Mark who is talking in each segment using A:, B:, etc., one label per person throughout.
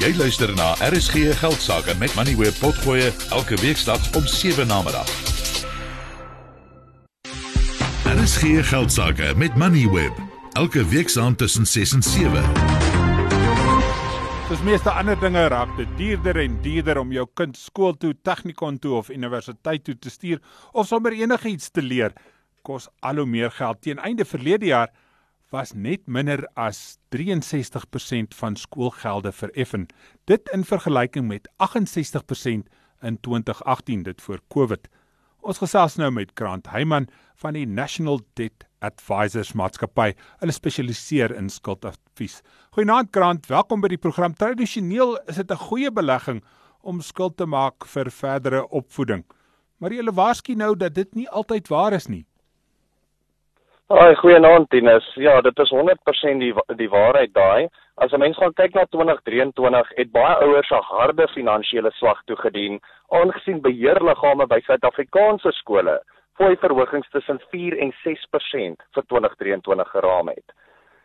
A: Jy luister na RSG Geldsaake met Money Web Potgoe elke weeksdag om 7 na middag. RSG Geldsaake met Money Web elke weeksaand tussen 6 en 7.
B: Soos meeste ander dinge raak dit duurder en duurder om jou kind skool toe, tegnikon toe of universiteit toe te stuur of sommer enigiets te leer. Kos al hoe meer geld. Teen einde verlede jaar was net minder as 63% van skoolgelde vereffen. Dit in vergelyking met 68% in 2018 dit voor Covid. Ons gesels nou met Grant Heyman van die National Debt Advisors Maatskappy. Hulle spesialiseer in skuldadvies. Goeienaand Grant, welkom by die program. Tradisioneel is dit 'n goeie belegging om skuld te maak vir verdere opvoeding. Maar jy waarsku nou dat dit nie altyd waar is nie.
C: Ag, goeienaand Tinus. Ja, dit is 100% die die waarheid daai. As 'n mens gaan kyk na 2023, het baie ouers 'n harde finansiële slag toegedien, aangesien beheerliggame by Suid-Afrikaanse skole fooi verhogings tussen 4 en 6% vir 2023 geraam het.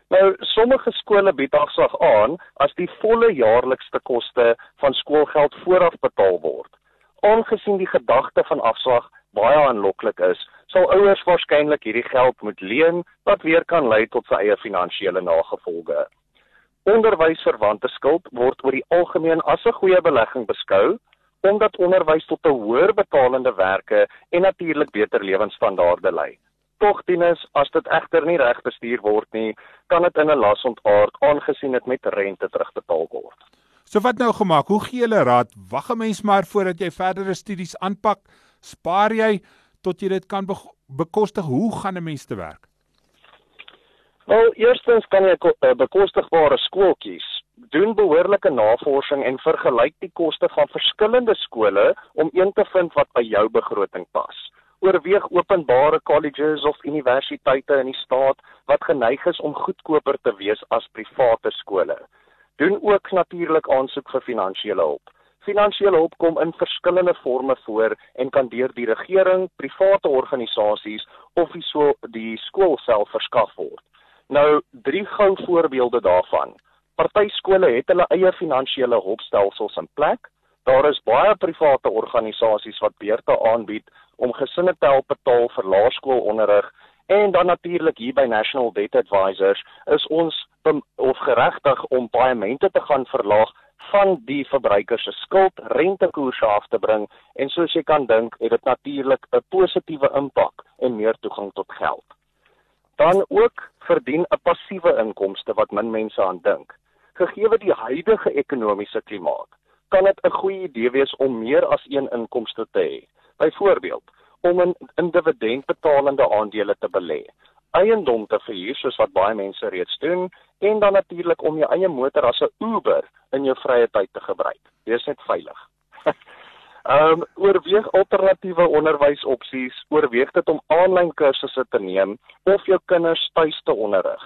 C: Nou, sommige skole bied afslag aan as die volle jaarlikste koste van skoolgeld vooraf betaal word. Aangesien die gedagte van afslag baie aanloklik is, sal ouers waarskynlik hierdie geld moet leen wat weer kan lei tot sy eie finansiële nagevolge. Onderwysverwante skuld word oor die algemeen as 'n goeie belegging beskou omdat onderwys tot 'n hoër betalende werke en natuurlik beter lewensstandaarde lei. Tog dienes as dit egter nie reg bestuur word nie, kan dit in 'n las ontaard aangesien dit met rente terugbetaal word.
B: So wat nou gemaak? Hoe gee julle raad? Wag 'n mens maar voordat jy verdere studies aanpak? Spaar jy tot jy dit kan be bekostig? Hoe gaan 'n mens te werk?
C: Wel, eerstens kan jy 'n eh, bekostigbare skool kies. Doen behoorlike navorsing en vergelyk die koste van verskillende skole om een te vind wat by jou begroting pas. Oorweeg openbare colleges of universiteite in die staat wat geneig is om goedkoper te wees as private skole. Doen ook natuurlik aansoek vir finansiële hulp. Finansiële hulp kom in verskillende forme voor en kan deur die regering, private organisasies of die so die skool self verskaf word. Nou drie gou voorbeelde daarvan. Party skole het hulle eie finansiële hulpstelsels in plek. Daar is baie private organisasies wat beurte aanbied om gesinne te help betaal vir laerskoolonderrig en dan natuurlik hier by National Debt Advisors is ons of geregtig om paaiemente te gaan verlaag van die verbruiker se skuld rentekoerse af te bring en soos jy kan dink het dit natuurlik 'n positiewe impak en meer toegang tot geld. Dan ook verdien 'n passiewe inkomste wat min mense aan dink. Gegeewe die huidige ekonomiese klimaat, kan dit 'n goeie idee wees om meer as een inkomste te hê. Byvoorbeeld, om in dividendbetalende aandele te belê eiendom te verhuur soos wat baie mense reeds doen en dan natuurlik om jou eie motor as 'n Uber in jou vrye tyd te gebruik. Wees net veilig. Ehm um, oorweeg alternatiewe onderwysopsies, oorweeg dit om aanlyn kursusse te neem of jou kinders tuis te onderrig.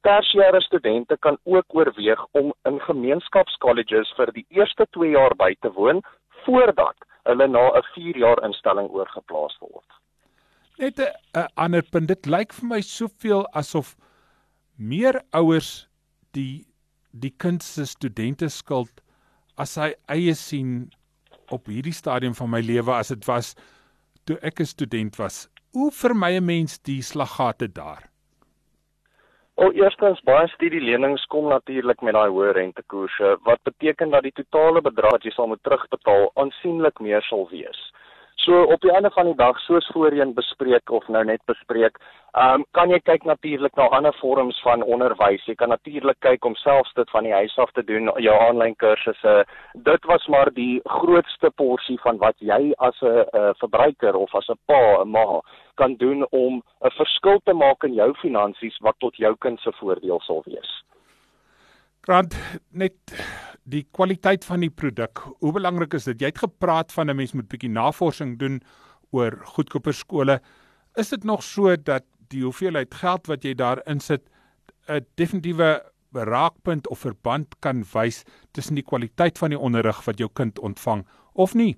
C: Tersiêre studente kan ook oorweeg om in gemeenskapskolleges vir die eerste 2 jaar by te woon voordat hulle na 'n 4 jaar instelling oorgeplaas word.
B: Net 'n ander punt. Dit lyk vir my soveel asof meer ouers die die kind se studente skuld as hy eie sien op hierdie stadium van my lewe as dit was toe ek 'n student was. Hoe vermy 'n mens die slaggate daar?
C: O, eerstens baie studielenings kom natuurlik met daai hoë rentekoerse wat beteken dat die totale bedrag wat jy sal moet terugbetaal aansienlik meer sal wees. So op die einde van die dag soos voorheen bespreek of nou net bespreek, ehm um, kan jy kyk natuurlik na ander vorms van onderwys. Jy kan natuurlik kyk om selfs dit van die huis af te doen, jou aanlyn kursusse. Dit was maar die grootste porsie van wat jy as 'n verbruiker of as 'n pa, 'n ma kan doen om 'n verskil te maak in jou finansies wat tot jou kind se voordeel sal wees.
B: Grant net die kwaliteit van die produk. Hoe belangrik is dit? Jy het gepraat van 'n mens moet bietjie navorsing doen oor goedkoper skole. Is dit nog so dat die hoeveelheid geld wat jy daar insit 'n definitiewe raakpunt of verband kan wys tussen die kwaliteit van die onderrig wat jou kind ontvang of nie?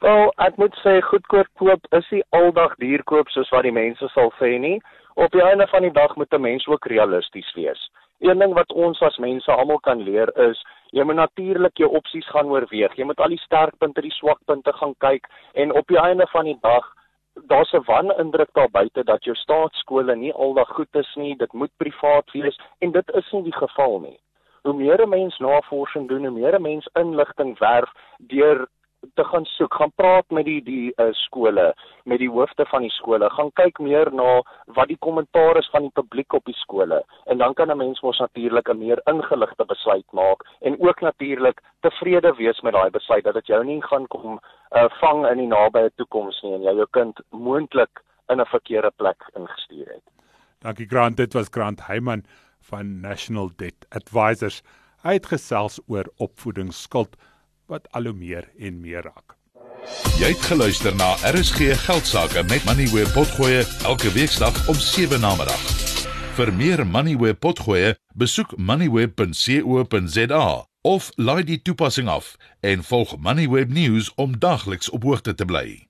C: Wel, ek moet sê goedkoop koop is nie aldag duur koop soos wat die mense sal sê nie. Op die einde van die dag moet 'n mens ook realisties wees. Een ding wat ons as mense almal kan leer is jy moet natuurlik jou opsies gaan oorweeg. Jy moet al die sterkpunte, die swakpunte gaan kyk en op die einde van die dag daar's 'n wanindruk daar buite dat jou staatskole nie aldag goed is nie, dit moet privaat wees en dit is nie die geval nie. Hoe meer 'n mens navorsing doen, hoe meer 'n mens inligting werf deur te gaan soek, gaan praat met die die uh, skole, met die hoofde van die skole, gaan kyk meer na wat die kommentaar is van die publiek op die skole en dan kan 'n mens mos natuurlik 'n meer ingeligte besluit maak en ook natuurlik tevrede wees met daai besluit dat dit jou nie gaan kom uh, vang in die nabye toekoms nie en jy jou kind moontlik in 'n verkeerde plek ingestuur het.
B: Dankie Grant, dit was Grant Heyman van National Debt Advisors. Hy het gesels oor opvoedingsskuld wat al hoe meer en meer raak.
A: Jy het geluister na RSG Geldsaake met Money where potgoe elke weeksdag om 7 na middag. Vir meer Money where potgoe, besoek moneyweb.co.za of laai die toepassing af en volg Moneyweb News om dagliks op hoogte te bly.